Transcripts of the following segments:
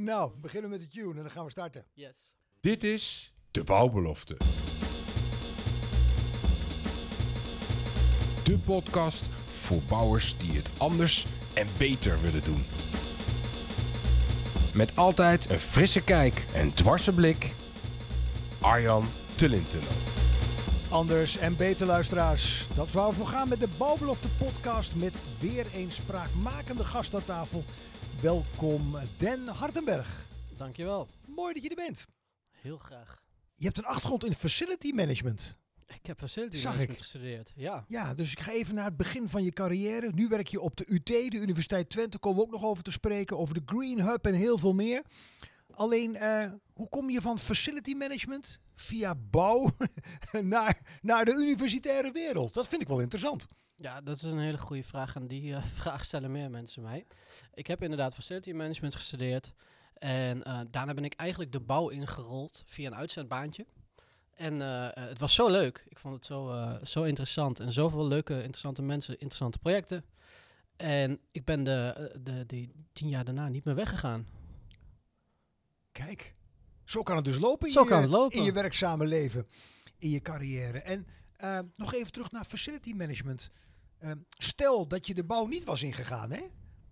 Nou, we beginnen met de tune en dan gaan we starten. Yes. Dit is De Bouwbelofte. De podcast voor bouwers die het anders en beter willen doen. Met altijd een frisse kijk en dwarse blik. Arjan Tullintunnel. Anders en beter luisteraars. Dat is waar we voor gaan met de Bouwbelofte podcast met weer een spraakmakende gast aan tafel. Welkom Den Hartenberg. Dankjewel. Mooi dat je er bent. Heel graag. Je hebt een achtergrond in facility management. Ik heb facility Zag management ik. gestudeerd. Ja. Ja, dus ik ga even naar het begin van je carrière. Nu werk je op de UT, de Universiteit Twente. Komen we ook nog over te spreken. Over de Green Hub en heel veel meer. Alleen, eh, hoe kom je van facility management via bouw naar, naar de universitaire wereld? Dat vind ik wel interessant. Ja, dat is een hele goede vraag en die eh, vraag stellen meer mensen mij. Ik heb inderdaad facility management gestudeerd en eh, daarna ben ik eigenlijk de bouw ingerold via een uitzendbaantje. En eh, het was zo leuk. Ik vond het zo, zo interessant en zoveel leuke, interessante mensen, interessante projecten. En ik ben de, de, die tien jaar daarna niet meer weggegaan. Kijk, zo kan het dus lopen, in, Zo je, kan het lopen. in je werkzame leven, in je carrière. En nog even terug naar facility management. Eh, stel dat je de bouw niet was ingegaan, hè?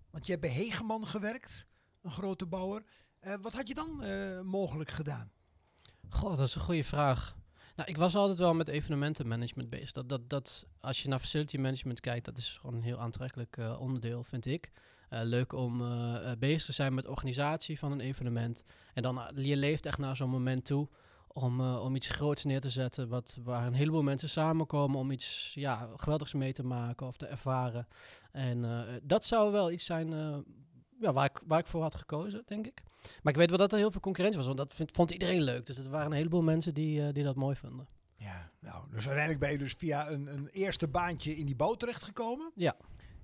Want je hebt bij Hegeman gewerkt, een grote bouwer. Eh, wat had je dan eh, mogelijk gedaan? Goh, dat is een goede vraag. Nou, ik was altijd wel met evenementenmanagement bezig. Dat, dat, dat, als je naar facility management kijkt, dat is gewoon een heel aantrekkelijk eh, onderdeel, vind ik. Leuk om bezig te zijn met organisatie van een evenement. En dan, je leeft echt naar zo'n moment toe om, eh, om iets groots neer te zetten, wat, waar een heleboel mensen samenkomen om iets ja, geweldigs mee te maken of te ervaren. En eh, dat zou wel iets zijn eh, ja, waar, ik, waar ik voor had gekozen, denk ik. Maar ik weet wel dat er heel veel concurrentie was, want dat vind- vond iedereen leuk. Dus er waren een heleboel mensen die, die dat mooi vonden. Ja, nou, dus uiteindelijk ben je dus via een, een eerste baantje in die bouw terechtgekomen. Ja.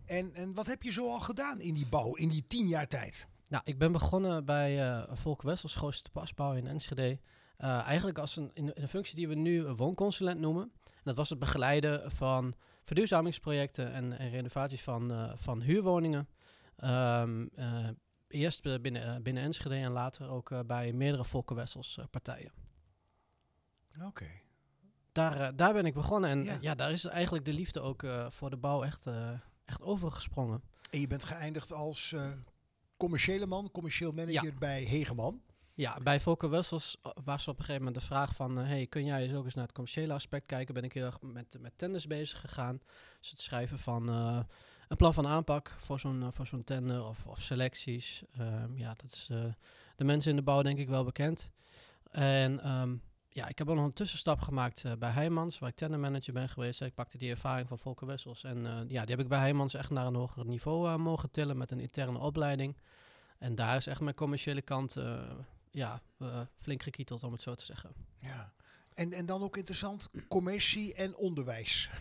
En, en wat heb je zo al gedaan in die bouw, in die tien jaar tijd? Nou, ik ben begonnen bij Volker Wessels, grootste pasbouw in Enschede. Eh, eigenlijk als een, in, een functie die we nu een woonconsulent noemen. En dat was het begeleiden van verduurzamingsprojecten en, en renovaties van, eh, van huurwoningen. Ehm, eh, eerst binnen, binnen Enschede en later ook bij meerdere Volker Wessels eh, partijen. Oké. Daar, daar ben ik begonnen en Ja. daar is eigenlijk de liefde ook voor de bouw echt, echt overgesprongen. En je bent geëindigd als commerciële man, commercieel manager bij Hegeman. Ja, bij Volker Wessels uh, was op een gegeven moment de vraag van... eh, hey, kun jij eens ook eens naar het commerciële aspect kijken? Ben ik heel erg met, met tenders bezig gegaan. Dus het schrijven van eh, een plan van aanpak voor zo'n eh, voor zo'n tender of, of selecties. Ehm, ja, dat is eh, de mensen in de bouw denk ik wel bekend. En ehm, ja, ik heb ook nog een tussenstap gemaakt eh, bij Heijmans... waar ik tendermanager ben geweest. Ik pakte die ervaring van Volker Wessels. En eh, ja, die heb ik bij Heijmans echt naar een hoger niveau eh, mogen tillen... met een interne opleiding. En daar is echt mijn commerciële kant... eh, ja, eh, flink gekieteld om het zo te zeggen. Ja. En, en dan ook interessant, commercie en onderwijs.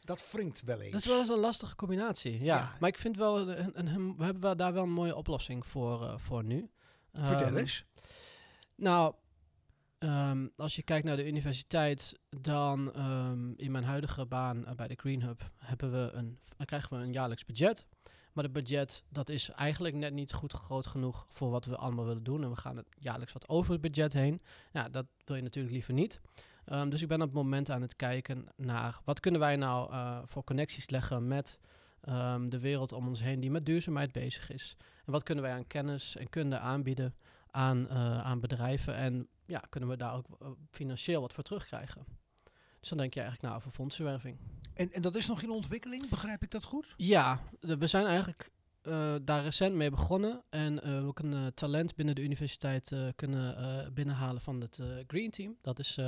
Dat wringt wel eens. Dat is wel eens een lastige combinatie, ja. Ja. Maar ik vind wel, een, een, een- we hebben wel daar wel een mooie oplossing voor, eh, voor nu. Vertel Ehm, eens. Nou, ehm, als je kijkt naar de universiteit, dan ehm, in mijn huidige baan eh, bij de Green Hub hebben we een, krijgen we een jaarlijks budget. Maar het budget, dat is eigenlijk net niet goed groot genoeg voor wat we allemaal willen doen. En we gaan het jaarlijks wat over het budget heen. Ja, dat wil je natuurlijk liever niet. Ehm, dus ik ben op het moment aan het kijken naar wat kunnen wij nou eh, voor connecties leggen met ehm, de wereld om ons heen die met duurzaamheid bezig is. En wat kunnen wij aan kennis en kunde aanbieden aan, eh, aan bedrijven. En ja, kunnen we daar ook eh, financieel wat voor terugkrijgen. Dus dan denk je eigenlijk nou over fondsenwerving. En, en dat is nog in ontwikkeling, begrijp ik dat goed? Ja, de- we zijn eigenlijk eh, daar recent mee begonnen. En eh, ook een eh, talent binnen de universiteit kunnen binnenhalen van het Green Team. Dat is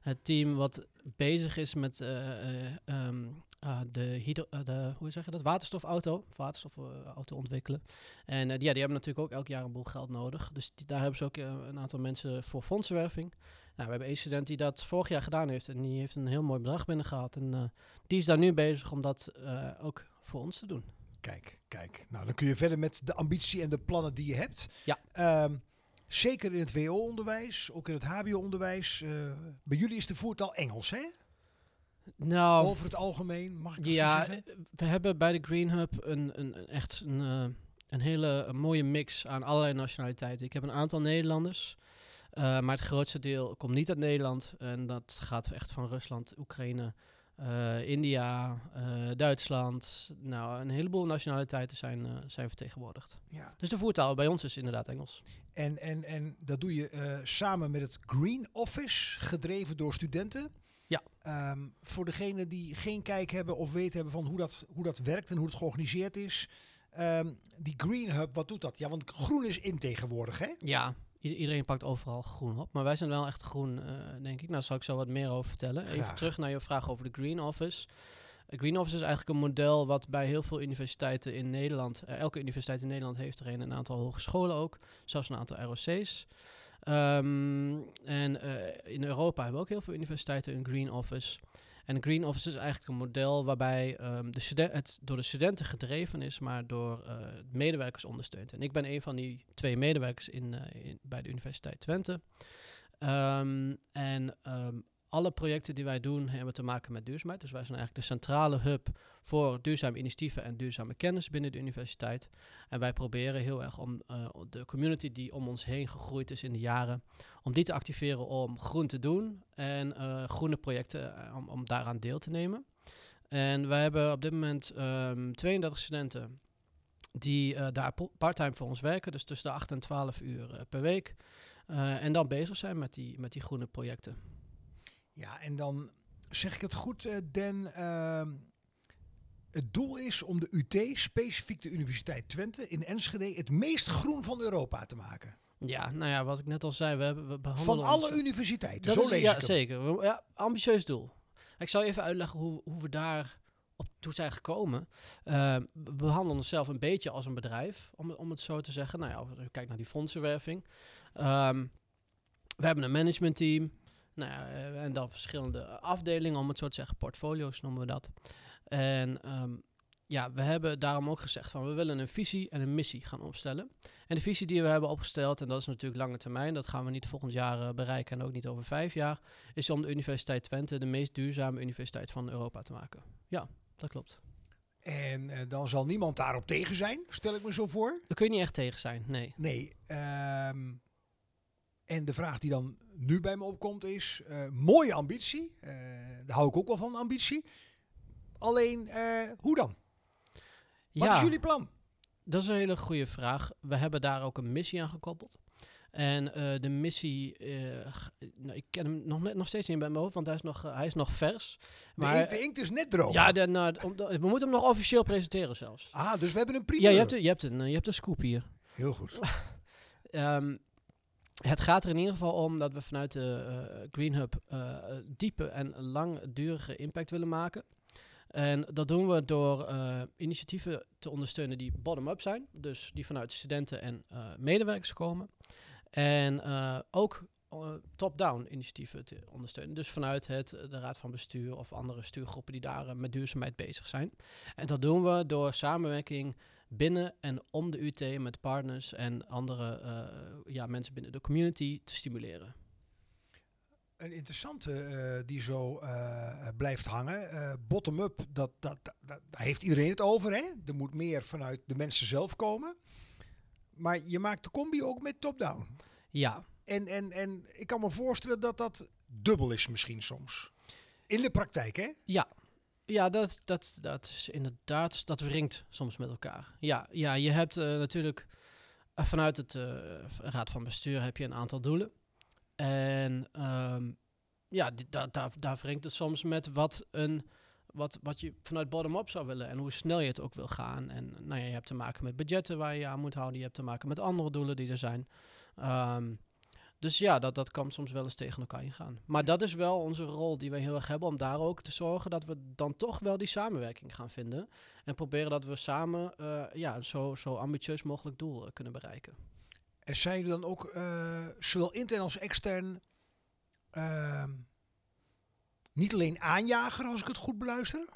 het team wat bezig is met eh, eh, ehm, ah, de, hydro, de, hoe zeg je dat? waterstofauto. Waterstofauto ontwikkelen. En die, ja, die hebben natuurlijk ook elk jaar een boel geld nodig. Dus die- daar hebben ze ook een aantal mensen voor fondsenwerving. Nou, we hebben één student die dat vorig jaar gedaan heeft. En die heeft een heel mooi bedrag binnengehaald. En eh, die is daar nu bezig om dat eh, ook voor ons te doen. Kijk, kijk. Nou, dan kun je verder met de ambitie en de plannen die je hebt. Ja. Ehm, zeker in het WO-onderwijs, ook in het HBO-onderwijs. eh, bij jullie is de voertaal Engels, hè? Nou, Over het algemeen, mag ik dat ja, zeggen? we hebben bij de Green Hub een, een, een echt een, een hele mooie mix aan allerlei nationaliteiten. Ik heb een aantal Nederlanders, eh, maar het grootste deel komt niet uit Nederland. En dat gaat echt van Rusland, Oekraïne, eh, India, eh, Duitsland. Nou, een heleboel nationaliteiten zijn, zijn vertegenwoordigd. Ja. Dus de voertaal bij ons is inderdaad Engels. En, en, en dat doe je samen met het Green Office, gedreven door studenten. Ja. Ehm, voor degenen die geen kijk hebben of weten hebben van hoe dat, hoe dat werkt en hoe het georganiseerd is. Ehm, die Green Hub, wat doet dat? Ja, want groen is in tegenwoordig, hè? Ja, iedereen pakt overal groen op. Maar wij zijn wel echt groen, eh, denk ik. Nou, daar zal ik zo wat meer over vertellen. Even terug naar je vraag over de Green Office. De Green Office is eigenlijk een model wat bij heel veel universiteiten in Nederland... eh, elke universiteit in Nederland heeft er een, een aantal hogescholen ook. Zelfs een aantal ROC's. Ehm, en eh, in Europa hebben ook heel veel universiteiten een Green Office. En een Green Office is eigenlijk een model waarbij ehm, de het door de studenten gedreven is, maar door eh, medewerkers ondersteund. En ik ben een van die twee medewerkers in, eh, bij de Universiteit Twente. Ehm, en ehm, alle projecten die wij doen hebben te maken met duurzaamheid. Dus wij zijn eigenlijk de centrale hub voor duurzame initiatieven en duurzame kennis binnen de universiteit. En wij proberen heel erg om eh, de community die om ons heen gegroeid is in de jaren, om die te activeren om groen te doen en eh, groene projecten eh, om, daaraan deel te nemen. En wij hebben op dit moment ehm 32 studenten die eh, daar parttime voor ons werken, dus tussen de 8 en 12 uur per week. En dan bezig zijn met die, met die groene projecten. Ja, en dan zeg ik het goed, eh Dan. ehm, het doel is om de UT, specifiek de Universiteit Twente in Enschede, het meest groen van Europa te maken. Ja, nou ja, wat ik net al zei, we, hebben, we Van behandelen alle ons- universiteiten, Dat zo is, lees ja, ik zeker. Ja, ambitieus doel. Ik zal even uitleggen hoe, hoe we daar op toe zijn gekomen. Eh, we behandelen onszelf een beetje als een bedrijf, om, om het zo te zeggen. Nou ja, kijkt naar die fondsenwerving. Ehm, we hebben een managementteam. Nou ja, eh, en dan verschillende afdelingen, om het zo te zeggen. Portfolio's noemen we dat. En ehm, ja, we hebben daarom ook gezegd van we willen een visie en een missie gaan opstellen. En de visie die we hebben opgesteld, en dat is natuurlijk lange termijn, dat gaan we niet volgend jaar eh, bereiken en ook niet over vijf jaar, is om de Universiteit Twente de meest duurzame universiteit van Europa te maken. Ja, dat klopt. En eh, dan zal niemand daarop tegen zijn, stel ik me zo voor. Daar kun je niet echt tegen zijn, nee. Nee. ehm, en de vraag die dan nu bij me opkomt is, eh, mooie ambitie. eh, daar hou ik ook wel van, ambitie. Alleen, eh, hoe dan? Wat ja, is jullie plan? dat is een hele goede vraag. We hebben daar ook een missie aan gekoppeld. En de missie, nou, ik ken hem nog, net, nog steeds niet bij mijn hoofd, want hij is nog, hij is nog vers. De, Maar inkt, de inkt is net droog. ja, de, nou, om- we moeten hem nog officieel presenteren zelfs. Ah, dus we hebben een primeur. Ja, je hebt, een- je, hebt een, je hebt een scoop hier. Heel goed. Ehm, het gaat er in ieder geval om dat we vanuit de eh, Green Hub eh, diepe en langdurige impact willen maken. En dat doen we door eh, initiatieven te ondersteunen die bottom-up zijn. Dus die vanuit studenten en medewerkers komen. En ook top-down initiatieven te ondersteunen. Dus vanuit het, de Raad van Bestuur of andere stuurgroepen die daar met duurzaamheid bezig zijn. En dat doen we door samenwerking binnen en om de UT met partners en andere eh, ja, mensen binnen de community te stimuleren. Een interessante eh, die zo eh, blijft hangen. Bottom-up, dat, dat, dat, dat- daar heeft iedereen het over. Hè? Er moet meer vanuit de mensen zelf komen. Maar je maakt de combi ook met top-down. Ja, En, en, en ik kan me voorstellen dat dat dubbel is misschien soms. In de praktijk, hè? ja. Ja, dat, dat, dat is inderdaad, dat wringt soms met elkaar. Ja, ja je hebt eh, natuurlijk eh, vanuit het eh, Raad van Bestuur heb je een aantal doelen. En ehm, ja, di- da, da, daar wringt het soms met wat, een, wat, wat je vanuit bottom-up zou willen en hoe snel je het ook wil gaan. En nou ja, je hebt te maken met budgetten waar je aan moet houden. Je hebt te maken met andere doelen die er zijn. Ehm, dus ja, dat, dat kan soms wel eens tegen elkaar ingaan. Maar dat is wel onze rol die wij heel erg hebben om daar ook te zorgen dat we dan toch wel die samenwerking gaan vinden. En proberen dat we samen eh, ja, zo, zo ambitieus mogelijk doel eh, kunnen bereiken. En zijn jullie dan ook, eh, zowel intern als extern, ehm, niet alleen aanjager als ik het goed beluister,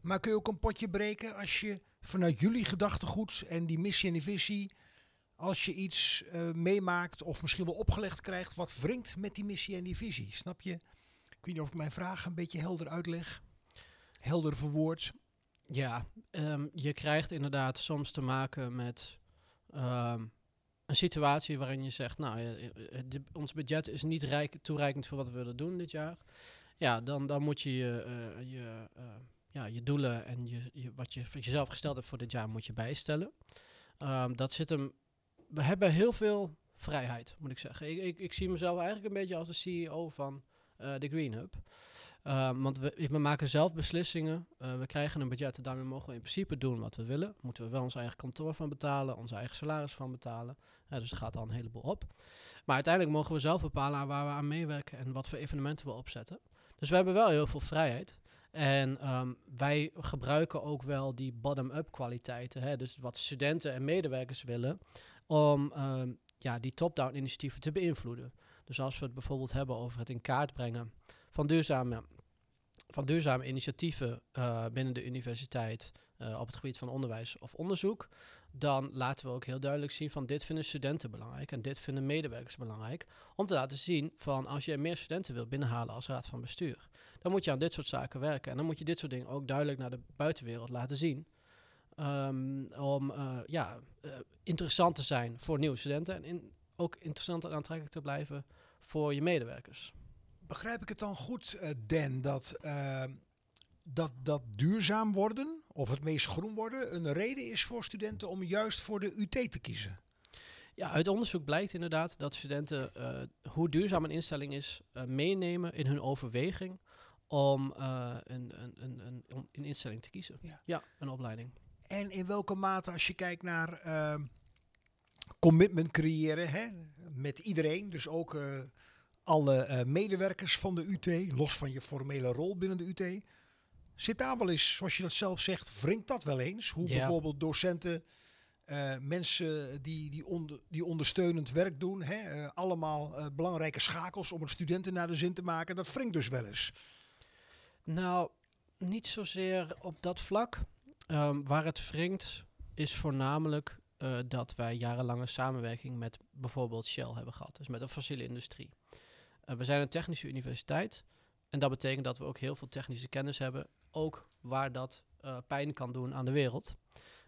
maar kun je ook een potje breken als je vanuit jullie gedachtegoed en die missie en die visie, als je iets eh, meemaakt of misschien wel opgelegd krijgt wat wringt met die missie en die visie. Snap je? Ik weet niet of ik mijn vraag een beetje helder uitleg, helder verwoord. Ja, ehm, je krijgt inderdaad soms te maken met ehm, een situatie waarin je zegt, nou, eh, eh, ons budget is niet rijk, toereikend voor wat we willen doen dit jaar. Ja, dan, dan moet je je, eh, je, eh, ja, je doelen en je, wat je voor jezelf gesteld hebt voor dit jaar moet je bijstellen. Ehm, dat zit hem. We hebben heel veel vrijheid, moet ik zeggen. Ik, ik, ik zie mezelf eigenlijk een beetje als de CEO van eh, de Green Hub. Ehm, want we, we maken zelf beslissingen. Eh, we krijgen een budget en daarmee mogen we in principe doen wat we willen. Moeten we wel ons eigen kantoor van betalen, ons eigen salaris van betalen. Dus er gaat al een heleboel op. Maar uiteindelijk mogen we zelf bepalen aan waar we aan meewerken en wat voor evenementen we opzetten. Dus we hebben wel heel veel vrijheid. En ehm, wij gebruiken ook wel die bottom-up kwaliteiten. Hè? Dus wat studenten en medewerkers willen om ehm, ja, die top-down initiatieven te beïnvloeden. Dus als we het bijvoorbeeld hebben over het in kaart brengen van duurzame, van duurzame initiatieven eh, binnen de universiteit eh, op het gebied van onderwijs of onderzoek, dan laten we ook heel duidelijk zien van dit vinden studenten belangrijk en dit vinden medewerkers belangrijk. Om te laten zien van als je meer studenten wilt binnenhalen als raad van bestuur, dan moet je aan dit soort zaken werken. En dan moet je dit soort dingen ook duidelijk naar de buitenwereld laten zien. Ehm, om eh, ja, eh, interessant te zijn voor nieuwe studenten en in, ook interessant en aantrekkelijk te blijven voor je medewerkers. Begrijp ik het dan goed, eh, Dan, dat, eh, dat, dat duurzaam worden of het meest groen worden een reden is voor studenten om juist voor de UT te kiezen? Ja, uit onderzoek blijkt inderdaad dat studenten hoe duurzaam een instelling is meenemen in hun overweging om een, een, een, een instelling te kiezen. Ja. een opleiding. En in welke mate, als je kijkt naar eh, commitment creëren hè, met iedereen, dus ook eh, alle eh, medewerkers van de UT, los van je formele rol binnen de UT, zit daar wel eens, zoals je dat zelf zegt, wringt dat wel eens? Hoe Ja. bijvoorbeeld docenten, eh, mensen die, die, onder, die ondersteunend werk doen, hè, allemaal belangrijke schakels om het studenten naar de zin te maken, dat wringt dus wel eens. Nou, niet zozeer op dat vlak. Ehm, waar het wringt is voornamelijk eh, dat wij jarenlange samenwerking met bijvoorbeeld Shell hebben gehad. Dus met de fossiele industrie. Eh, we zijn een technische universiteit. En dat betekent dat we ook heel veel technische kennis hebben. Ook waar dat eh, pijn kan doen aan de wereld.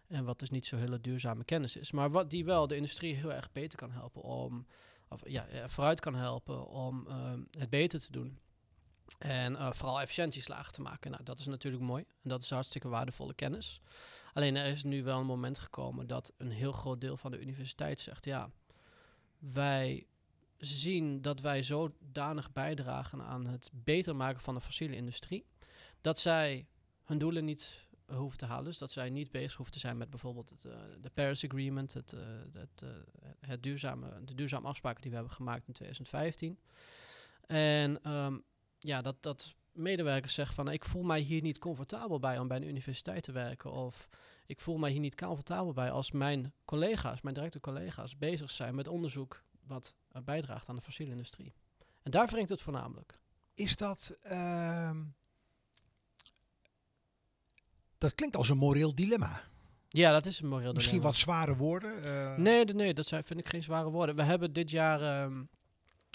En wat dus niet zo hele duurzame kennis is. Maar wat die wel de industrie heel erg beter kan helpen om... Of ja, vooruit kan helpen om ehm, het beter te doen. En eh, vooral efficiëntieslagen te maken. Nou, dat is natuurlijk mooi. En dat is hartstikke waardevolle kennis. Alleen er is nu wel een moment gekomen dat een heel groot deel van de universiteit zegt: ja, wij zien dat wij zodanig bijdragen aan het beter maken van de fossiele industrie, dat zij hun doelen niet hoeven te halen. Dus dat zij niet bezig hoeven te zijn met bijvoorbeeld het, eh, de Paris Agreement, het, eh, het, duurzame, de duurzame afspraken die we hebben gemaakt in 2015. En ehm, ja, dat, dat medewerkers zeggen van ik voel mij hier niet comfortabel bij om bij een universiteit te werken. Of ik voel mij hier niet comfortabel bij als mijn collega's, mijn directe collega's, bezig zijn met onderzoek wat bijdraagt aan de fossiele industrie. En daar wringt het voornamelijk. Is dat. ehm, dat klinkt als een moreel dilemma. Ja, dat is een moreel Misschien dilemma. wat zware woorden. eh, Nee, nee, nee, dat zijn, vind ik geen zware woorden. We hebben dit jaar, ehm,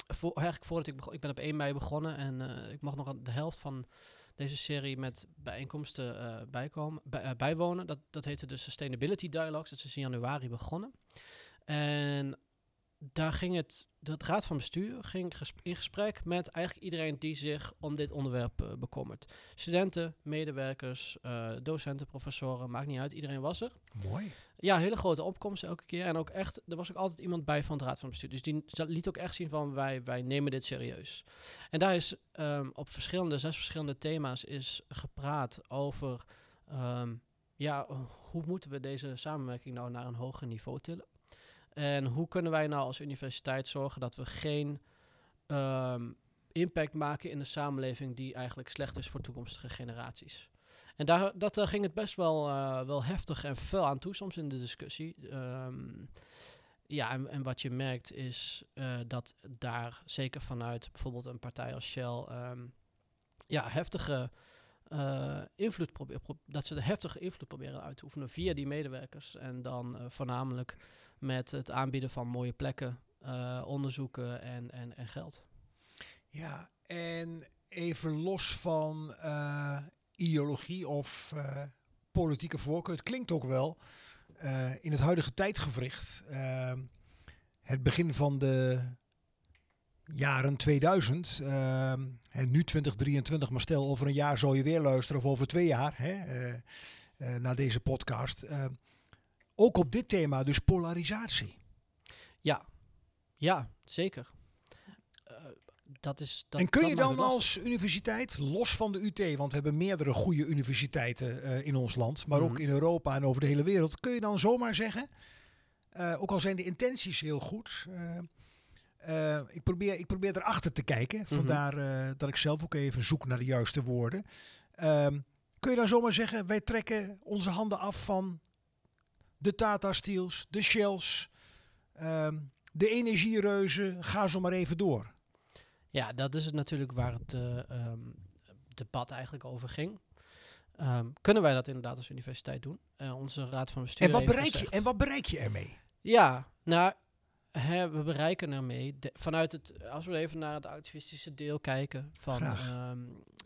voor, eigenlijk voordat ik ik ben op 1 mei begonnen en eh, ik mag nog de helft van deze serie met bijeenkomsten eh, bijkomen, bij, eh, bijwonen. Dat, dat heette de Sustainability Dialogues. Dat is in januari begonnen. En daar ging het, de raad van bestuur ging in gesprek met eigenlijk iedereen die zich om dit onderwerp eh, bekommert. Studenten, medewerkers, eh, docenten, professoren, maakt niet uit. Iedereen was er. Mooi. Ja, hele grote opkomst elke keer. En ook echt, er was ook altijd iemand bij van de Raad van Bestuur. Dus die liet ook echt zien van wij, wij nemen dit serieus. En daar is ehm, op verschillende, zes verschillende thema's is gepraat over ehm, ja, hoe moeten we deze samenwerking nou naar een hoger niveau tillen? En hoe kunnen wij nou als universiteit zorgen dat we geen ehm, impact maken in de samenleving die eigenlijk slecht is voor toekomstige generaties? En daar, dat, daar ging het best wel, eh, wel heftig en fel aan toe, soms in de discussie. Ehm, ja, en, en wat je merkt is eh, dat daar zeker vanuit bijvoorbeeld een partij als Shell ehm, ja, heftige eh, invloed probeert, dat ze de heftige invloed proberen uit te oefenen via die medewerkers. En dan eh, voornamelijk met het aanbieden van mooie plekken, eh, onderzoeken en, en, en geld. Ja, en even los van eh, ideologie of eh, politieke voorkeur. Het klinkt ook wel in het huidige tijdgevricht, eh, het begin van de jaren 2000, eh, en nu 2023, maar stel over een jaar zou je weer luisteren of over twee jaar hè, naar deze podcast. Ook op dit thema, dus polarisatie. Ja, ja zeker. Eh, dat is, dat, en kun dat je dan als universiteit, los van de UT, want we hebben meerdere goede universiteiten eh, in ons land, maar ook Mhm. in Europa en over de hele wereld, kun je dan zomaar zeggen, eh, ook al zijn de intenties heel goed, ik, probeer, ik probeer erachter te kijken, vandaar eh, dat ik zelf ook even zoek naar de juiste woorden. Ehm, kun je dan zomaar zeggen, wij trekken onze handen af van de Tata Steels, de Shells, ehm, de energiereuzen, ga zo maar even door. Ja, dat is het natuurlijk waar het eh, ehm, debat eigenlijk over ging. Ehm, kunnen wij dat inderdaad als universiteit doen? Eh, onze raad van bestuur En wat, bereik je, en wat bereik je ermee? Ja, nou, hè, we bereiken ermee de- vanuit het, als we even naar het activistische deel kijken van,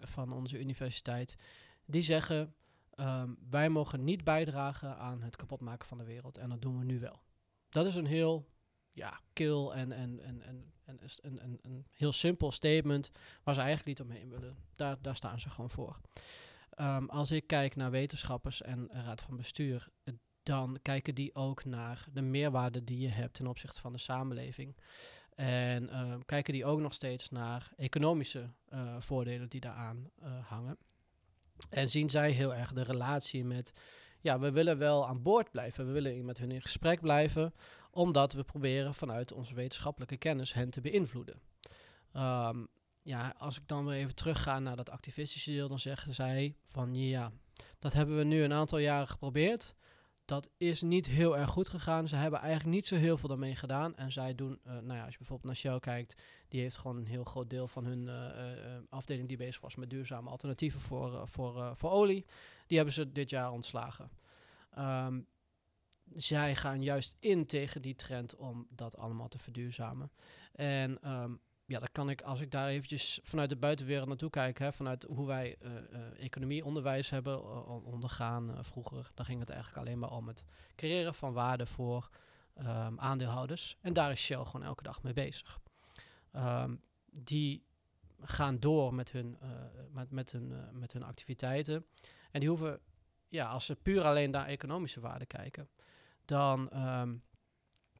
van onze universiteit, die zeggen ehm, wij mogen niet bijdragen aan het kapotmaken van de wereld en dat doen we nu wel. Dat is een heel ja, kil en, en, en, en, en, een, een, een heel simpel statement waar ze eigenlijk niet omheen willen. Daar, daar staan ze gewoon voor. Ehm, als ik kijk naar wetenschappers en raad van bestuur, dan kijken die ook naar de meerwaarde die je hebt ten opzichte van de samenleving. En ehm, kijken die ook nog steeds naar economische eh, voordelen die daaraan eh, hangen. En zien zij heel erg de relatie met, ja, we willen wel aan boord blijven, we willen met hun in gesprek blijven, omdat we proberen vanuit onze wetenschappelijke kennis hen te beïnvloeden. Ehm, ja, als ik dan weer even terugga naar dat activistische deel, dan zeggen zij van ja, dat hebben we nu een aantal jaren geprobeerd. Dat is niet heel erg goed gegaan. Ze hebben eigenlijk niet zo heel veel daarmee gedaan. En zij doen, eh, nou ja, als je bijvoorbeeld naar Shell kijkt, die heeft gewoon een heel groot deel van hun eh, eh, afdeling die bezig was met duurzame alternatieven voor, voor, voor olie. Die hebben ze dit jaar ontslagen. Ehm, zij gaan juist in tegen die trend om dat allemaal te verduurzamen. En ehm, ja, dan kan ik, als ik daar eventjes vanuit de buitenwereld naartoe kijk, hè, vanuit hoe wij eh, economie, onderwijs hebben eh, on- ondergaan vroeger, dan ging het eigenlijk alleen maar om het creëren van waarde voor ehm, aandeelhouders. En daar is Shell gewoon elke dag mee bezig. Ehm, die gaan door met hun, met, met, hun, met hun activiteiten. En die hoeven, ja, als ze puur alleen naar economische waarde kijken, dan, ehm,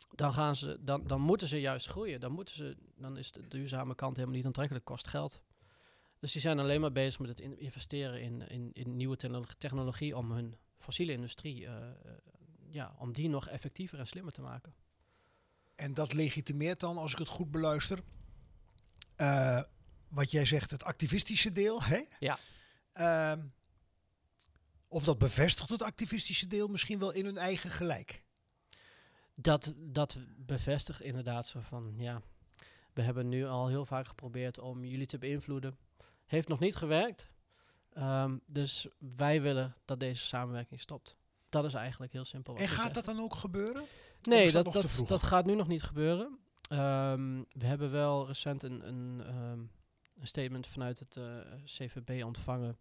dan, gaan ze, dan, dan moeten ze juist groeien. Dan, moeten ze, dan is de duurzame kant helemaal niet aantrekkelijk, kost geld. Dus die zijn alleen maar bezig met het in- investeren in, in, in nieuwe techno- technologie om hun fossiele industrie, eh, eh, ja, om die nog effectiever en slimmer te maken. En dat legitimeert dan, als ik het goed beluister, eh, wat jij zegt, het activistische deel. Hè? Ja. Ehm, of dat bevestigt het activistische deel misschien wel in hun eigen gelijk. Dat, dat bevestigt inderdaad zo van, ja, we hebben nu al heel vaak geprobeerd om jullie te beïnvloeden. Heeft nog niet gewerkt. Ehm, dus wij willen dat deze samenwerking stopt. Dat is eigenlijk heel simpel. En gaat dat dan ook gebeuren? Nee, dat dat, dat, gaat nu nog niet gebeuren. Ehm, we hebben wel recent een, een, ehm, een statement vanuit het eh, CVB ontvangen.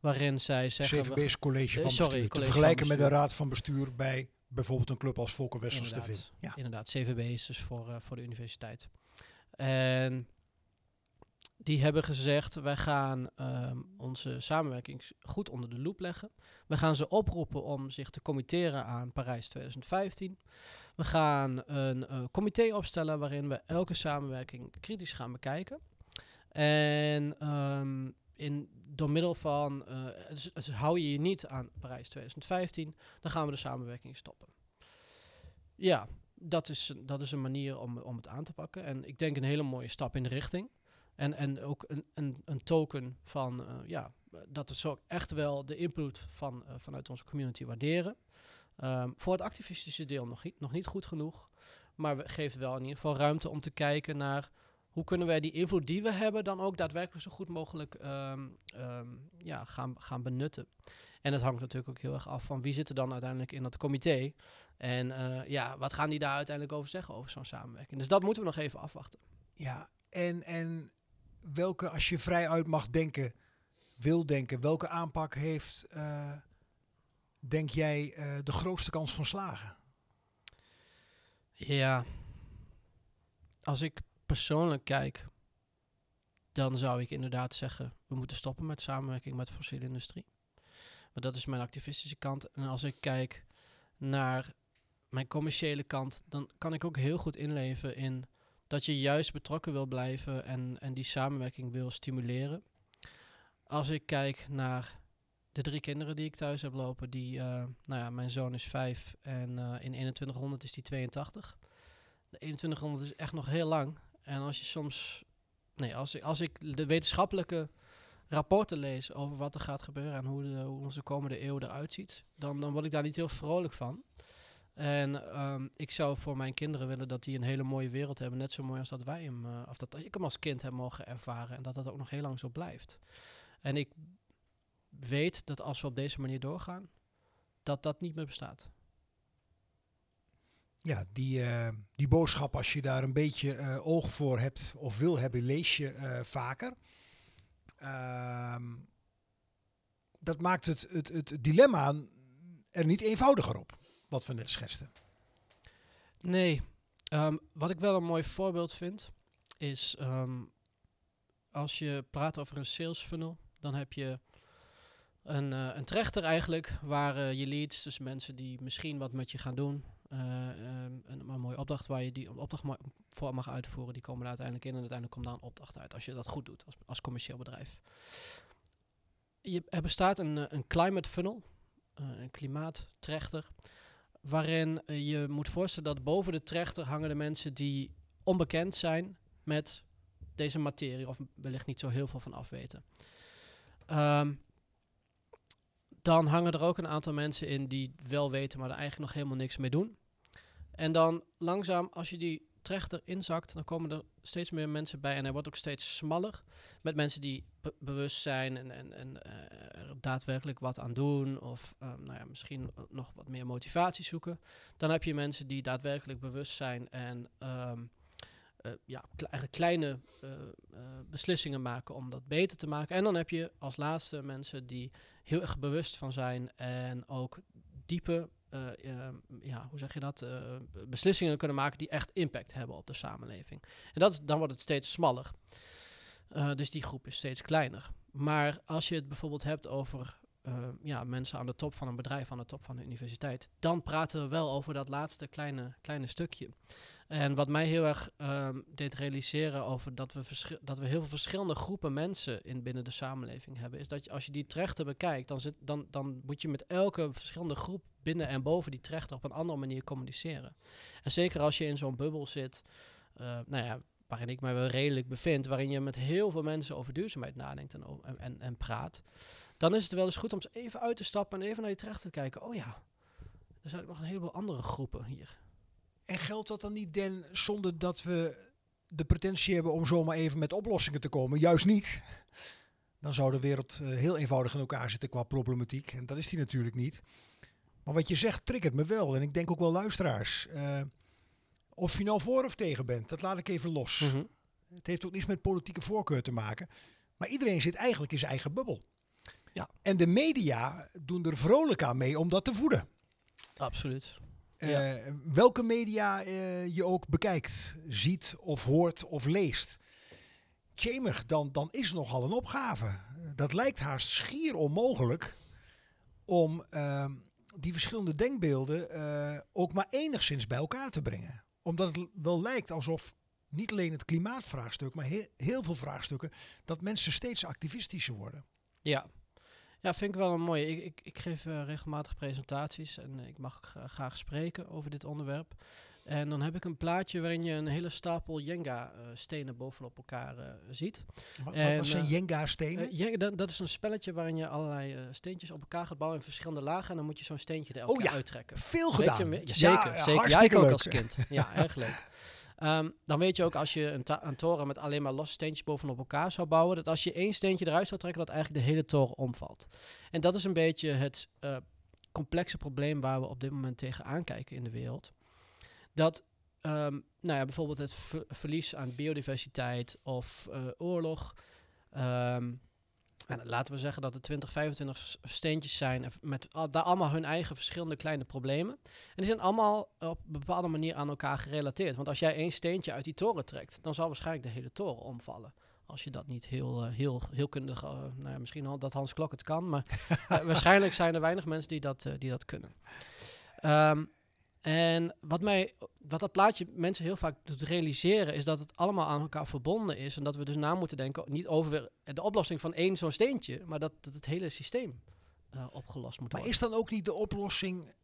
Waarin zij zeggen. CVB is college Eh, van sorry, bestuur. Te vergelijken met de raad van bestuur bij bijvoorbeeld een club als Volker Wessels te vinden. Ja. Inderdaad, CVB is dus voor, eh, voor de universiteit. En die hebben gezegd, wij gaan ehm, onze samenwerking goed onder de loep leggen. We gaan ze oproepen om zich te committeren aan Parijs 2015. We gaan een eh, comité opstellen waarin we elke samenwerking kritisch gaan bekijken. En ehm, in, door middel van, eh, dus, dus hou je je niet aan Parijs 2015, dan gaan we de samenwerking stoppen. Ja, dat is, dat is een manier om, om het aan te pakken. En ik denk een hele mooie stap in de richting. En, en ook een, een, een token van, eh, ja, dat we zo echt wel de invloed van, eh, vanuit onze community waarderen. Ehm, voor het activistische deel nog nog niet goed genoeg. Maar we geven wel in ieder geval ruimte om te kijken naar hoe kunnen wij die invloed die we hebben dan ook daadwerkelijk zo goed mogelijk ehm, ehm, ja, gaan, gaan benutten. En het hangt natuurlijk ook heel erg af van wie zit er dan uiteindelijk in dat comité. En eh, ja, wat gaan die daar uiteindelijk over zeggen over zo'n samenwerking. Dus dat moeten we nog even afwachten. Ja, en, en welke, als je vrij uit mag denken, wil denken, welke aanpak heeft eh, denk jij eh, de grootste kans van slagen? Ja. Als ik persoonlijk kijk, dan zou ik inderdaad zeggen, we moeten stoppen met samenwerking met de fossiele industrie. Maar dat is mijn activistische kant. En als ik kijk naar mijn commerciële kant, dan kan ik ook heel goed inleven in dat je juist betrokken wil blijven en, en die samenwerking wil stimuleren. Als ik kijk naar de drie kinderen die ik thuis heb lopen, die, eh, nou ja, mijn zoon is vijf en eh, in 2100 is die 82. De 2100 is echt nog heel lang. En als je soms, nee, als ik, als ik de wetenschappelijke rapporten lees over wat er gaat gebeuren en hoe, de, hoe onze komende eeuw eruit ziet, dan, dan word ik daar niet heel vrolijk van. En ehm, ik zou voor mijn kinderen willen dat die een hele mooie wereld hebben. Net zo mooi als dat wij hem, eh, of dat ik hem als kind heb mogen ervaren. En dat dat ook nog heel lang zo blijft. En ik weet dat als we op deze manier doorgaan, dat dat niet meer bestaat. Ja, die, eh, die boodschap, als je daar een beetje eh, oog voor hebt of wil hebben, lees je eh, vaker. Ehm, dat maakt het, het, het dilemma er niet eenvoudiger op, wat we net schetsten. Nee, ehm, wat ik wel een mooi voorbeeld vind, is ehm, als je praat over een sales funnel, dan heb je een, een trechter eigenlijk, waar je leads, dus mensen die misschien wat met je gaan doen, eh, ehm, een, een mooie opdracht waar je die opdracht voor mag uitvoeren, die komen er uiteindelijk in en uiteindelijk komt daar een opdracht uit, als je dat goed doet als, als commercieel bedrijf. Je, er bestaat een, eh, een climate funnel, eh, een klimaattrechter, waarin je moet voorstellen dat boven de trechter hangen de mensen die onbekend zijn met deze materie, of wellicht niet zo heel veel van afweten. Ehm, dan hangen er ook een aantal mensen in die wel weten, maar er eigenlijk nog helemaal niks mee doen. En dan langzaam, als je die trechter inzakt, dan komen er steeds meer mensen bij. En hij wordt ook steeds smaller. Met mensen die be- bewust zijn en, en, en eh, er daadwerkelijk wat aan doen. Of ehm, nou ja, misschien nog wat meer motivatie zoeken. Dan heb je mensen die daadwerkelijk bewust zijn en eh, ja, kleine eh, eh, beslissingen maken om dat beter te maken. En dan heb je als laatste mensen die heel erg bewust van zijn en ook diepe, eh, eh, ja, hoe zeg je dat, eh, beslissingen kunnen maken die echt impact hebben op de samenleving. En dat, dan wordt het steeds smaller. Eh, dus die groep is steeds kleiner. Maar als je het bijvoorbeeld hebt over eh, ja, mensen aan de top van een bedrijf, aan de top van de universiteit, dan praten we wel over dat laatste kleine, kleine stukje. En wat mij heel erg ehm, deed realiseren over dat we, dat we heel veel verschillende groepen mensen in binnen de samenleving hebben, is dat als je die trechter bekijkt, dan, zit, dan, dan moet je met elke verschillende groep binnen en boven die trechter op een andere manier communiceren. En zeker als je in zo'n bubbel zit, eh, nou ja, waarin ik mij wel redelijk bevind, waarin je met heel veel mensen over duurzaamheid nadenkt en, en, en praat, dan is het wel eens goed om eens even uit te stappen en even naar je trechter te kijken. Oh ja, er zijn ook nog een heleboel andere groepen hier. En geldt dat dan niet, Den, zonder dat we de pretentie hebben om zomaar even met oplossingen te komen? Juist niet. Dan zou de wereld eh, heel eenvoudig in elkaar zitten qua problematiek. En dat is die natuurlijk niet. Maar wat je zegt triggert me wel. En ik denk ook wel luisteraars. Eh, of je nou voor of tegen bent, dat laat ik even los. Mhm. Het heeft ook niets met politieke voorkeur te maken. Maar iedereen zit eigenlijk in zijn eigen bubbel. Ja. En de media doen er vrolijk aan mee om dat te voeden. Absoluut. Eh, welke media eh, je ook bekijkt, ziet of hoort of leest. Tjemig, dan, dan is nogal een opgave. Dat lijkt haast schier onmogelijk om ehm, die verschillende denkbeelden eh, ook maar enigszins bij elkaar te brengen. Omdat het wel lijkt alsof niet alleen het klimaatvraagstuk, maar he- heel veel vraagstukken, dat mensen steeds activistischer worden. Ja. Ja, vind ik wel een mooie. Ik, ik, ik geef eh, regelmatig presentaties en ik mag gra- graag spreken over dit onderwerp. En dan heb ik een plaatje waarin je een hele stapel Jenga-stenen bovenop elkaar eh, ziet. Wat, En, wat zijn eh, Jenga-stenen? Eh, Jenga, dat, dat is een spelletje waarin je allerlei eh, steentjes op elkaar gaat bouwen in verschillende lagen. En dan moet je zo'n steentje er elke Oh ja, uittrekken. Veel je gedaan. Ja, zeker, zeker. Ja, hartstikke ook leuk. als kind. Ja, erg leuk. Ehm, dan weet je ook als je een, een toren met alleen maar losse steentjes bovenop elkaar zou bouwen, dat als je één steentje eruit zou trekken, dat eigenlijk de hele toren omvalt. En dat is een beetje het eh, complexe probleem waar we op dit moment tegen aankijken in de wereld. Dat ehm, nou ja, bijvoorbeeld het ver- verlies aan biodiversiteit of eh, oorlog, ehm, En laten we zeggen dat er 20, 25 s- steentjes zijn met daar allemaal hun eigen verschillende kleine problemen. En die zijn allemaal op een bepaalde manier aan elkaar gerelateerd. Want als jij één steentje uit die toren trekt, dan zal waarschijnlijk de hele toren omvallen. Als je dat niet heel, eh, heel, heel kundig, eh, nou ja, misschien al dat Hans Klok het kan, maar eh, waarschijnlijk zijn er weinig mensen die dat, die dat kunnen. Ehm, en wat, mij, wat dat plaatje mensen heel vaak doet realiseren, is dat het allemaal aan elkaar verbonden is. En dat we dus na moeten denken, niet over de oplossing van één zo'n steentje, maar dat, dat het hele systeem eh, opgelost moet Maar worden. is dan ook niet de oplossing,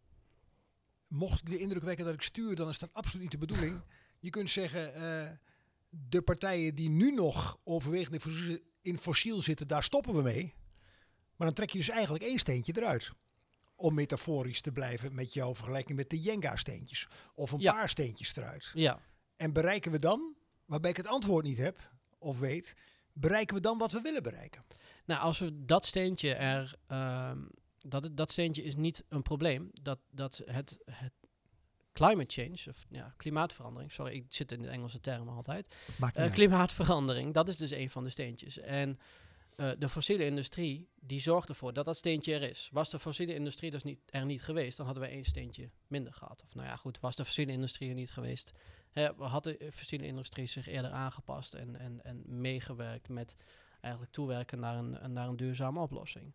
mocht ik de indruk wekken dat ik stuur, dan is dat absoluut niet de bedoeling. Je kunt zeggen, eh, de partijen die nu nog overwegend in fossiel zitten, daar stoppen we mee. Maar dan trek je dus eigenlijk één steentje eruit. Om metaforisch te blijven met jouw vergelijking met de Jenga-steentjes. Of een Ja. paar steentjes eruit. Ja, En bereiken we dan, waarbij ik het antwoord niet heb of weet, bereiken we dan wat we willen bereiken? nou als we dat steentje er, ehm, dat, het- dat steentje is niet een probleem. Dat, dat het, het climate change, of ja, klimaatverandering, sorry, ik zit in de Engelse termen altijd. Eh, klimaatverandering, dat is dus een van de steentjes. En eh, de fossiele industrie, die zorgt ervoor dat dat steentje er is. Was de fossiele industrie dus niet, er niet geweest, dan hadden we één steentje minder gehad. Of nou ja, goed, was de fossiele industrie er niet geweest, hè, had de fossiele industrie zich eerder aangepast en, en, en meegewerkt met eigenlijk toewerken naar een, naar een duurzame oplossing.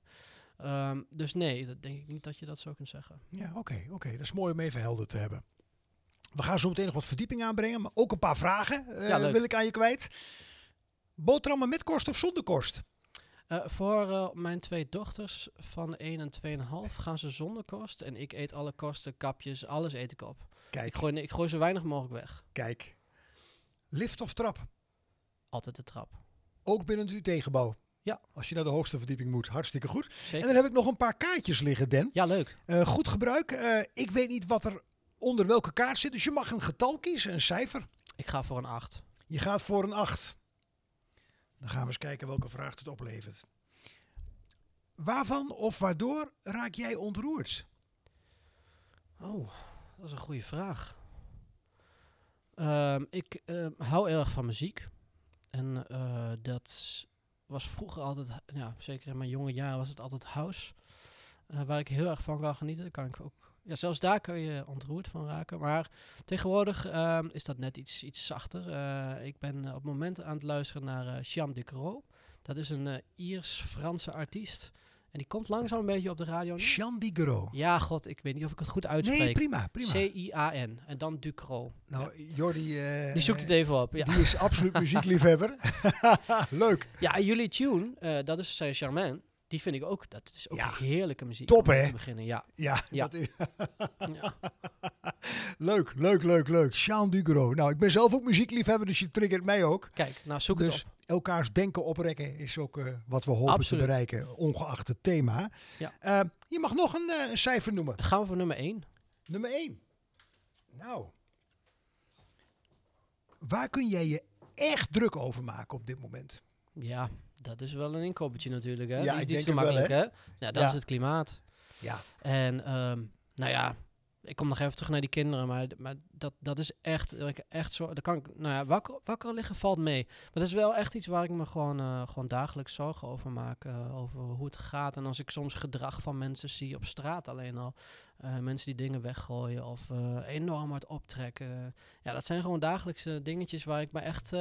Ehm, dus nee, dat denk ik niet dat je dat zo kunt zeggen. Ja, oké, oké. Dat is mooi om even helder te hebben. We gaan zo meteen nog wat verdieping aanbrengen, maar ook een paar vragen eh, Ja, wil ik aan je kwijt. Boterhammen met korst of zonder korst? Eh, voor eh, mijn twee dochters van 1 en 2,5 gaan ze zonder kost. En ik eet alle kosten, kapjes, alles eet ik op. Kijk, Ik gooi, ik gooi zo weinig mogelijk weg. kijk. Lift of trap? Altijd de trap. Ook binnen het UT-gebouw. Ja. Als je naar de hoogste verdieping moet. Hartstikke goed. En Zeker. dan heb ik nog een paar kaartjes liggen, Den. Ja, leuk. Eh, goed gebruik. Ik weet niet wat er onder welke kaart zit. Dus je mag een getal kiezen, een cijfer. Ik ga voor een 8. Je gaat voor een 8. Dan gaan we eens kijken welke vraag het oplevert. Waarvan of waardoor raak jij ontroerd? Oh, dat is een goede vraag. Ehm, ik eh, hou erg van muziek. En eh, dat was vroeger altijd, ja, zeker in mijn jonge jaren was het altijd house. eh, waar ik heel erg van kan genieten. Daar Kan ik ook, ja, zelfs daar kun je ontroerd van raken. Maar tegenwoordig ehm, is dat net iets, iets zachter. Eh, ik ben eh, op het moment aan het luisteren naar eh Jean Ducro. Dat is een Iers-Franse artiest. En die komt langzaam een beetje op de radio. Jean Digero. Ja, god, ik weet niet of ik het goed uitspreek. Nee, prima, prima. C-I-A-N. En dan Ducro. Nou, Jordi... Die zoekt het even op. Ja, Die is absoluut muziekliefhebber. Leuk. ja jullie tune, dat is zijn Charmaine. Die vind ik ook, dat is ook Ja. heerlijke muziek. Top, hè? te beginnen, ja. Ja, Ja. Dat is, ja. leuk, leuk, leuk, leuk. Jean Dugro. Nou, ik ben zelf ook muziekliefhebber, dus je triggert mij ook. Kijk, nou zoek dus het op. elkaars denken oprekken is ook eh, wat we hopen Absoluut. te bereiken, ongeacht het thema. Ja. Eh, je mag nog een, eh, een cijfer noemen. Dan gaan we voor nummer 1. Nummer 1. Nou. Waar kun jij je echt druk over maken op dit moment? Ja, dat is wel een inkoppertje natuurlijk. Hè? Ja, die, ik die is denk te het wel, makkelijk, hè? Ja, dat Ja. is het klimaat. Ja. En ehm, nou ja, ik kom nog even terug naar die kinderen, maar, maar dat, dat is echt, dat ik echt zo, daar kan ik, nou ja, wakker, wakker liggen valt mee. Maar dat is wel echt iets waar ik me gewoon, eh, gewoon dagelijks zorgen over maak, eh, over hoe het gaat. En als ik soms gedrag van mensen zie op straat alleen al, eh, mensen die dingen weggooien of enorm hard optrekken. Ja, dat zijn gewoon dagelijkse dingetjes waar ik me echt,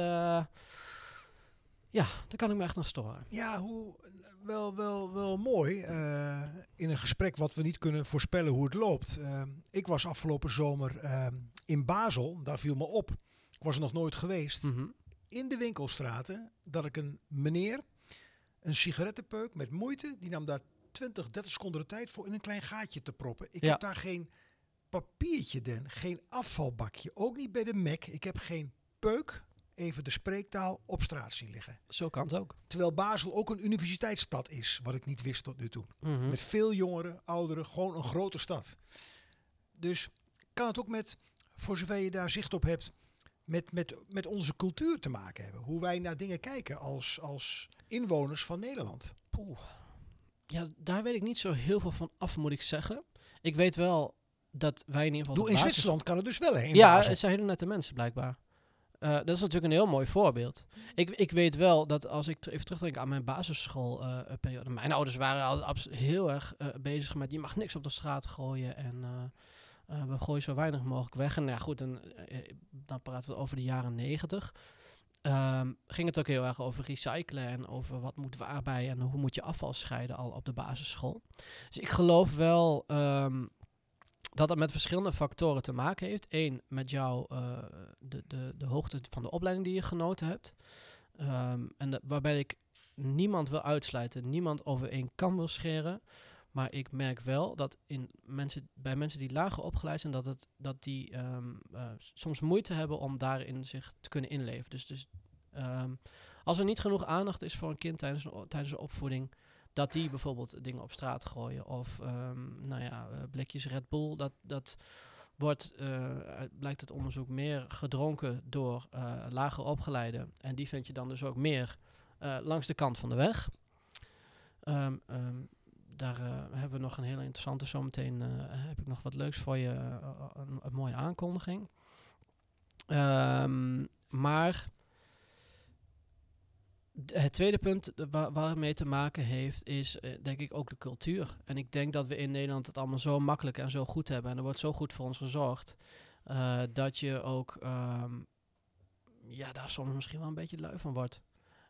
ja, daar kan ik me echt aan storen. Ja, hoe, wel, wel, wel mooi. eh, in een gesprek wat we niet kunnen voorspellen hoe het loopt. Eh, ik was afgelopen zomer eh, in Basel. Daar viel me op. Ik was er nog nooit geweest. Mhm. In de winkelstraten dat ik een meneer een sigarettenpeuk met moeite. Die nam daar 20, 30 seconden de tijd voor in een klein gaatje te proppen. Ik Ja. heb daar geen papiertje den. Geen afvalbakje. Ook niet bij de Mac. Ik heb geen peuk. Even de spreektaal op straat zien liggen. Zo kan het ook. Terwijl Basel ook een universiteitsstad is, wat ik niet wist tot nu toe. Mhm. Met veel jongeren, ouderen, gewoon een grote stad. Dus kan het ook met, voor zover je daar zicht op hebt, met, met, met onze cultuur te maken hebben. Hoe wij naar dingen kijken als, als inwoners van Nederland. Poeh. Ja, daar weet ik niet zo heel veel van af, moet ik zeggen. Ik weet wel dat wij in ieder geval... Doe, in Zwitserland kan het dus wel, hè? in Ja, Basel. het zijn hele nette mensen, blijkbaar. Eh, dat is natuurlijk een heel mooi voorbeeld. Ik, ik weet wel dat als ik even terugdenk aan mijn basisschoolperiode. mijn ouders waren altijd heel erg eh, bezig met je mag niks op de straat gooien. En eh, eh, we gooien zo weinig mogelijk weg. En nou ja, goed, eh, dan praten we over de jaren negentig. Ehm, ging het ook heel erg over recyclen en over wat moet waarbij en hoe moet je afval scheiden al op de basisschool. Dus ik geloof wel ehm, dat het met verschillende factoren te maken heeft. Eén, met jou eh, de, de, de hoogte van de opleiding die je genoten hebt. Ehm, en de- waarbij ik niemand wil uitsluiten, niemand over één kam wil scheren. Maar ik merk wel dat in mensen, bij mensen die lager opgeleid zijn, dat, het, dat die ehm, eh, soms moeite hebben om daarin zich te kunnen inleven. Dus, dus ehm, als er niet genoeg aandacht is voor een kind tijdens tijdens een opvoeding, dat die bijvoorbeeld dingen op straat gooien. Of ehm, nou ja, eh, blikjes Red Bull. Dat, dat wordt, eh, blijkt het onderzoek, meer gedronken door eh lager opgeleiden. En die vind je dan dus ook meer langs de kant van de weg. Ehm, ehm, daar hebben we nog een hele interessante. Zometeen heb ik nog wat leuks voor je. een, een mooie aankondiging. Maar het tweede punt waar, waar het mee te maken heeft, is eh, denk ik ook de cultuur. En ik denk dat we in Nederland het allemaal zo makkelijk en zo goed hebben. En er wordt zo goed voor ons gezorgd. eh, dat je ook ehm, ja, daar soms misschien wel een beetje lui van wordt.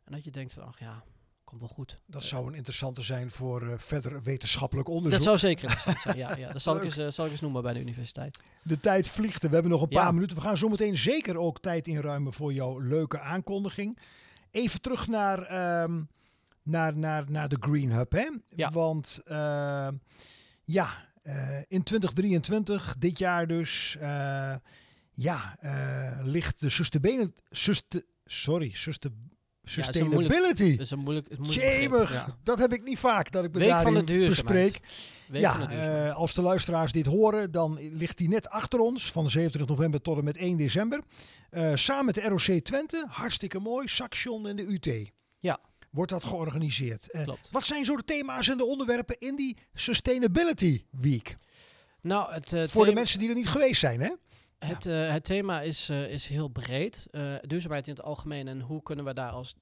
En dat je denkt van, ach ja, komt wel goed. Dat zou een interessante zijn voor eh, verder wetenschappelijk onderzoek. dat zou zeker interessant zijn, ja. ja. Dat zal ik, eens, zal ik eens noemen bij de universiteit. De tijd vliegt. We hebben nog een Ja. paar minuten. We gaan zometeen zeker ook tijd inruimen voor jouw leuke aankondiging. Even terug naar, ehm, naar, naar, naar de Green Hub. Hè? Ja. Want ehm, ja, eh, in 2023, dit jaar dus, eh, ja, eh, ligt de sustainability, suste, sorry, suste, is een moeilijk- sustainability. Dat is een moeilijk, een moeilijk begrip, Jemig, ja. dat heb ik niet vaak dat ik me Week van de duurzaamheid. Ja, eh, als de luisteraars dit horen, dan ligt die net achter ons van 27 november tot en met 1 december. Eh, samen met de ROC Twente, hartstikke mooi, Saxion en de UT. Ja. Wordt dat georganiseerd. Eh, Klopt. wat zijn zo de thema's en de onderwerpen in die Sustainability Week? Nou, het, Voor de mensen die er niet geweest zijn, hè? Het, het thema is, is heel breed. Duurzaamheid in het algemeen en hoe kunnen we daar als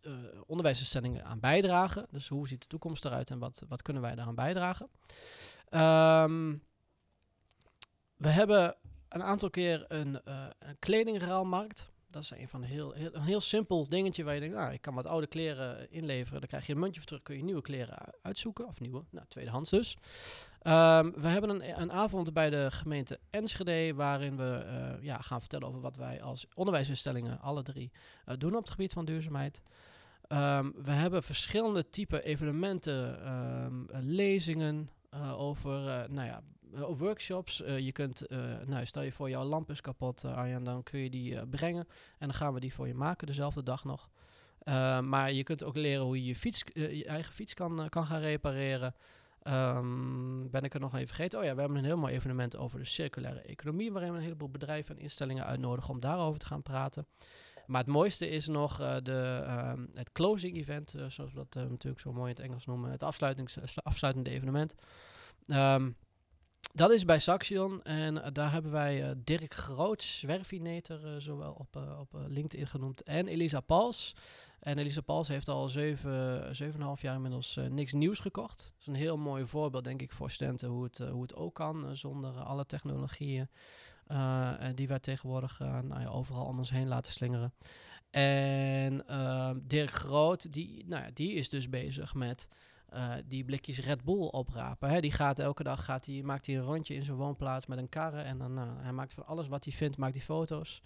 onderwijsinstellingen aan bijdragen. Dus hoe ziet de toekomst eruit en wat, wat kunnen wij daaraan bijdragen. Ehm, we hebben een aantal keer een, eh een kledingruilmarkt. Dat is een van de heel, heel, een heel simpel dingetje waar je denkt, nou, ik kan wat oude kleren inleveren. Dan krijg je een muntje voor terug, kun je nieuwe kleren uitzoeken. Of nieuwe, nou, tweedehands dus. Ehm, we hebben een, een avond bij de gemeente Enschede waarin we eh, ja, gaan vertellen over wat wij als onderwijsinstellingen, alle drie, eh, doen op het gebied van duurzaamheid. Ehm, we hebben verschillende type evenementen, lezingen eh, over eh, nou ja, eh, workshops. Je kunt, nou, stel je voor jouw lamp is kapot, Arjan, dan kun je die brengen en dan gaan we die voor je maken dezelfde dag nog. Maar je kunt ook leren hoe je je, fiets, je eigen fiets kan, kan gaan repareren. Ehm, ben ik er nog even vergeten? Oh ja, we hebben een heel mooi evenement over de circulaire economie, waarin we een heleboel bedrijven en instellingen uitnodigen om daarover te gaan praten. Maar het mooiste is nog eh, de, ehm, het closing event, eh, zoals we dat eh, natuurlijk zo mooi in het Engels noemen, het afsluitende evenement. Ehm, dat is bij Saxion en daar hebben wij Dirk Groot, zwerfinator, eh, zowel op, op LinkedIn genoemd, en Elisa Pals. En Elisa Pals heeft al zeven, zeven en een half jaar inmiddels niks nieuws gekocht. Dat is een heel mooi voorbeeld, denk ik, voor studenten hoe het, hoe het ook kan zonder alle technologieën eh, die wij tegenwoordig eh, nou ja, overal om ons heen laten slingeren. En ehm, Dirk Groot, die, nou ja, die is dus bezig met die blikjes Red Bull oprapen. Hè. Die gaat elke dag gaat maakt hij een rondje in zijn woonplaats met een karre. En dan hij maakt van alles wat hij vindt, maakt hij foto's.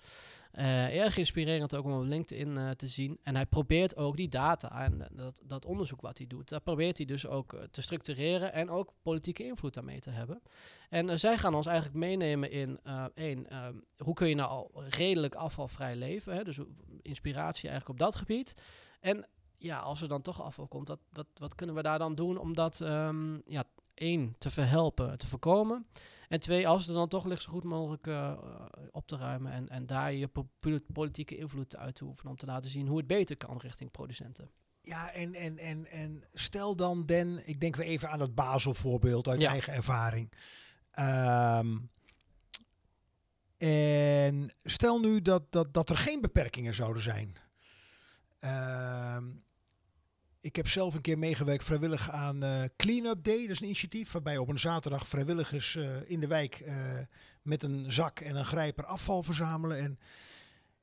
Eh, erg inspirerend ook om op LinkedIn eh, te zien. En hij probeert ook die data en dat, dat onderzoek wat hij doet, dat probeert hij dus ook eh, te structureren en ook politieke invloed daarmee te hebben. En eh, zij gaan ons eigenlijk meenemen in eh, één, ehm, hoe kun je nou al redelijk afvalvrij leven? Hè? Dus inspiratie eigenlijk op dat gebied. En ja, als er dan toch afval komt, dat, wat, wat kunnen we daar dan doen om dat ehm, ja, één, te verhelpen, te voorkomen. En twee, als het er dan toch ligt, zo goed mogelijk eh, op te ruimen. En, en daar je po- po- politieke invloed uit te oefenen. Om te laten zien hoe het beter kan richting producenten. Ja, en, en, en, en stel dan, Den, ik denk weer even aan het Basel voorbeeld uit Ja. eigen ervaring. Ehm, En stel nu dat, dat, dat er geen beperkingen zouden zijn. Ehm, ik heb zelf een keer meegewerkt vrijwillig aan eh Clean Up Day. Dat is een initiatief waarbij op een zaterdag vrijwilligers eh, in de wijk eh, met een zak en een grijper afval verzamelen. En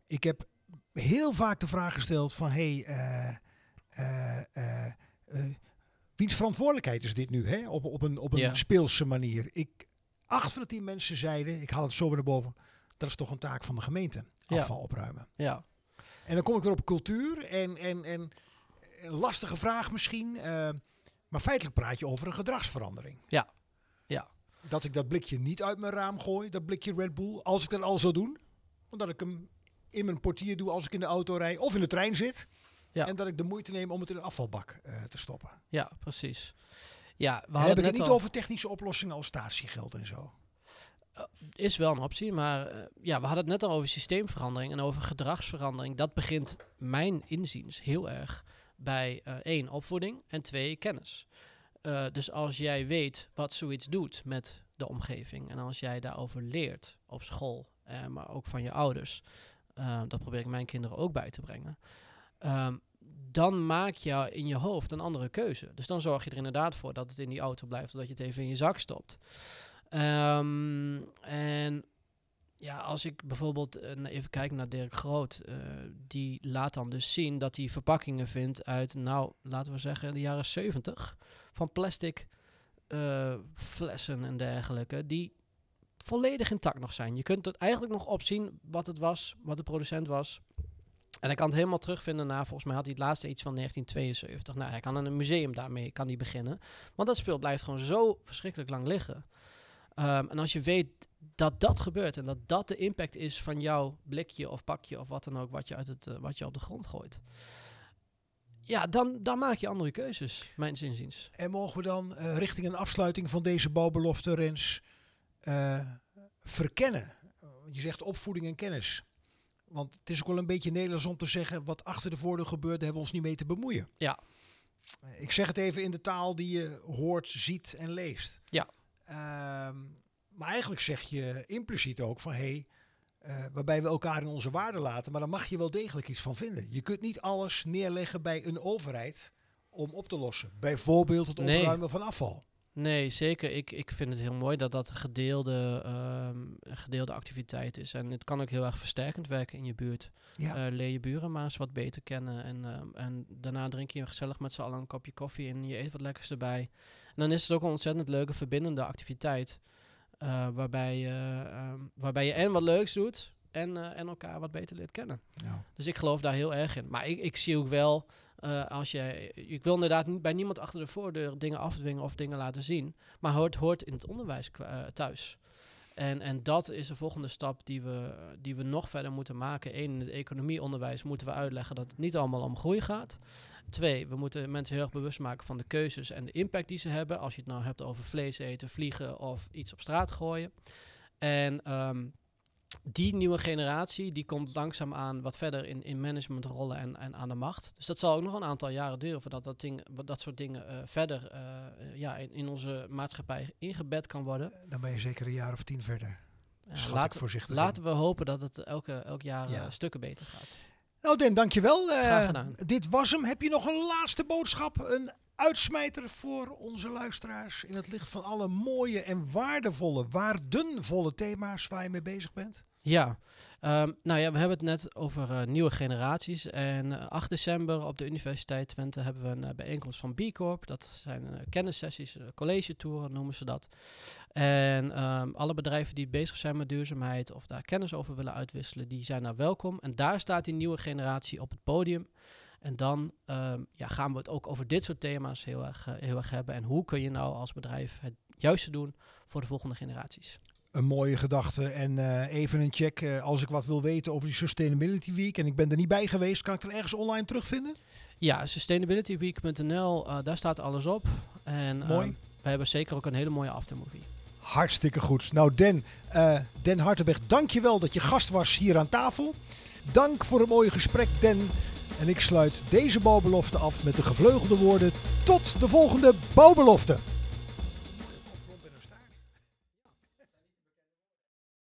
ik heb heel vaak de vraag gesteld van... Hey, eh, eh, wiens verantwoordelijkheid is dit nu? Hè? Op, op een, op een Ja. speelse manier. Ik, acht van de tien mensen zeiden, ik haal het zo weer naar boven... dat is toch een taak van de gemeente, Ja. afval opruimen. Ja, En dan kom ik weer op cultuur en, en, en lastige vraag misschien. eh, maar feitelijk praat je over een gedragsverandering. Ja. Ja. Dat ik dat blikje niet uit mijn raam gooi, dat blikje Red Bull, als ik dat al zou doen. Omdat ik hem in mijn portier doe als ik in de auto rijd of in de trein zit. Ja. En dat ik de moeite neem om het in een afvalbak eh, te stoppen. ja, precies. Ja, we Dan hadden heb ik het niet al- over technische oplossingen als statiegeld en zo. is wel een optie, maar eh, ja, we hadden het net al over systeemverandering en over gedragsverandering. Dat begint mijn inziens heel erg bij eh, één, opvoeding en twee, kennis. Eh, dus als jij weet wat zoiets doet met de omgeving en als jij daarover leert op school, eh, maar ook van je ouders, dat probeer ik mijn kinderen ook bij te brengen, ehm, dan maak je in je hoofd een andere keuze. Dus dan zorg je er inderdaad voor dat het in die auto blijft, of dat je het even in je zak stopt. Ehm, en ja, als ik bijvoorbeeld eh, even kijk naar Dirk Groot, eh, die laat dan dus zien dat hij verpakkingen vindt uit, nou, laten we zeggen, de jaren 70 van plastic eh, flessen en dergelijke, die volledig intact nog zijn. Je kunt het eigenlijk nog opzien wat het was, wat de producent was. En hij kan het helemaal terugvinden naar, volgens mij had hij het laatste iets van 1972. Nou, hij kan in een museum daarmee kan hij beginnen. Want dat speel blijft gewoon zo verschrikkelijk lang liggen. Ehm, en als je weet dat dat gebeurt en dat dat de impact is van jouw blikje of pakje of wat dan ook wat je, uit het, eh, wat je op de grond gooit. Ja, dan, dan maak je andere keuzes, mijn inziens. En mogen we dan eh, richting een afsluiting van deze bouwbelofte, Rens, eh, verkennen? Je zegt opvoeding en kennis. Want het is ook wel een beetje Nederlands om te zeggen, wat achter de voordeur gebeurt, daar hebben we ons niet mee te bemoeien. Ja. Ik zeg het even in de taal die je hoort, ziet en leest. Ja. Ehm, maar eigenlijk zeg je impliciet ook van, hé, hey, eh, waarbij we elkaar in onze waarde laten, maar daar mag je wel degelijk iets van vinden. Je kunt niet alles neerleggen bij een overheid om op te lossen. Bijvoorbeeld het Nee. opruimen van afval. Nee, zeker. Ik, ik vind het heel mooi dat dat een gedeelde, ehm, een gedeelde activiteit is. En het kan ook heel erg versterkend werken in je buurt. Ja. Eh, leer je buren maar eens wat beter kennen. En, ehm, en daarna drink je gezellig met z'n allen een kopje koffie en je eet wat lekkers erbij. En dan is het ook een ontzettend leuke verbindende activiteit. eh, waarbij, je, ehm, waarbij je en wat leuks doet en, eh, en elkaar wat beter leert kennen. Ja. Dus ik geloof daar heel erg in. Maar ik, ik zie ook wel, eh, als je, ik wil inderdaad niet bij niemand achter de voordeur dingen afdwingen of dingen laten zien. Maar het hoort in het onderwijs thuis. En, en dat is de volgende stap die we, die we nog verder moeten maken. Eén, in het economieonderwijs moeten we uitleggen dat het niet allemaal om groei gaat. Twee, we moeten mensen heel erg bewust maken van de keuzes en de impact die ze hebben. Als je het nou hebt over vlees eten, vliegen of iets op straat gooien. En ehm, die nieuwe generatie die komt langzaam aan wat verder in, in managementrollen en, en aan de macht. Dus dat zal ook nog een aantal jaren duren voordat dat, ding, dat soort dingen eh, verder eh, eh, ja, in, in onze maatschappij ingebed kan worden. Dan ben je zeker een jaar of tien verder. Ja, laten, laten we hopen dat het elke, elk jaar Ja. eh, stukken beter gaat. Nou Den, dankjewel. Eh, Graag gedaan. Dit was hem. Heb je nog een laatste boodschap? Een uitsmijter voor onze luisteraars in het licht van alle mooie en waardevolle, waardenvolle thema's waar je mee bezig bent? Ja, ehm, nou ja, we hebben het net over eh, nieuwe generaties. En eh, 8 december op de Universiteit Twente hebben we een eh, bijeenkomst van B Corp. Dat zijn eh, kennissessies, uh, college touren noemen ze dat. En ehm, alle bedrijven die bezig zijn met duurzaamheid of daar kennis over willen uitwisselen, die zijn daar welkom. En daar staat die nieuwe generatie op het podium. En dan ehm, ja, gaan we het ook over dit soort thema's heel erg, eh, heel erg hebben. En hoe kun je nou als bedrijf het juiste doen voor de volgende generaties? Een mooie gedachte. En eh, even een check. eh, als ik wat wil weten over die Sustainability Week en ik ben er niet bij geweest, kan ik er ergens online terugvinden? Ja, sustainabilityweek.nl, eh, daar staat alles op. En Mooi. ehm, we hebben zeker ook een hele mooie aftermovie. Hartstikke goed. Nou, Den, Den Hartenberg, dankjewel dat je gast was hier aan tafel. Dank voor het mooie gesprek, Den. En ik sluit deze bouwbelofte af met de gevleugelde woorden. Tot de volgende bouwbelofte.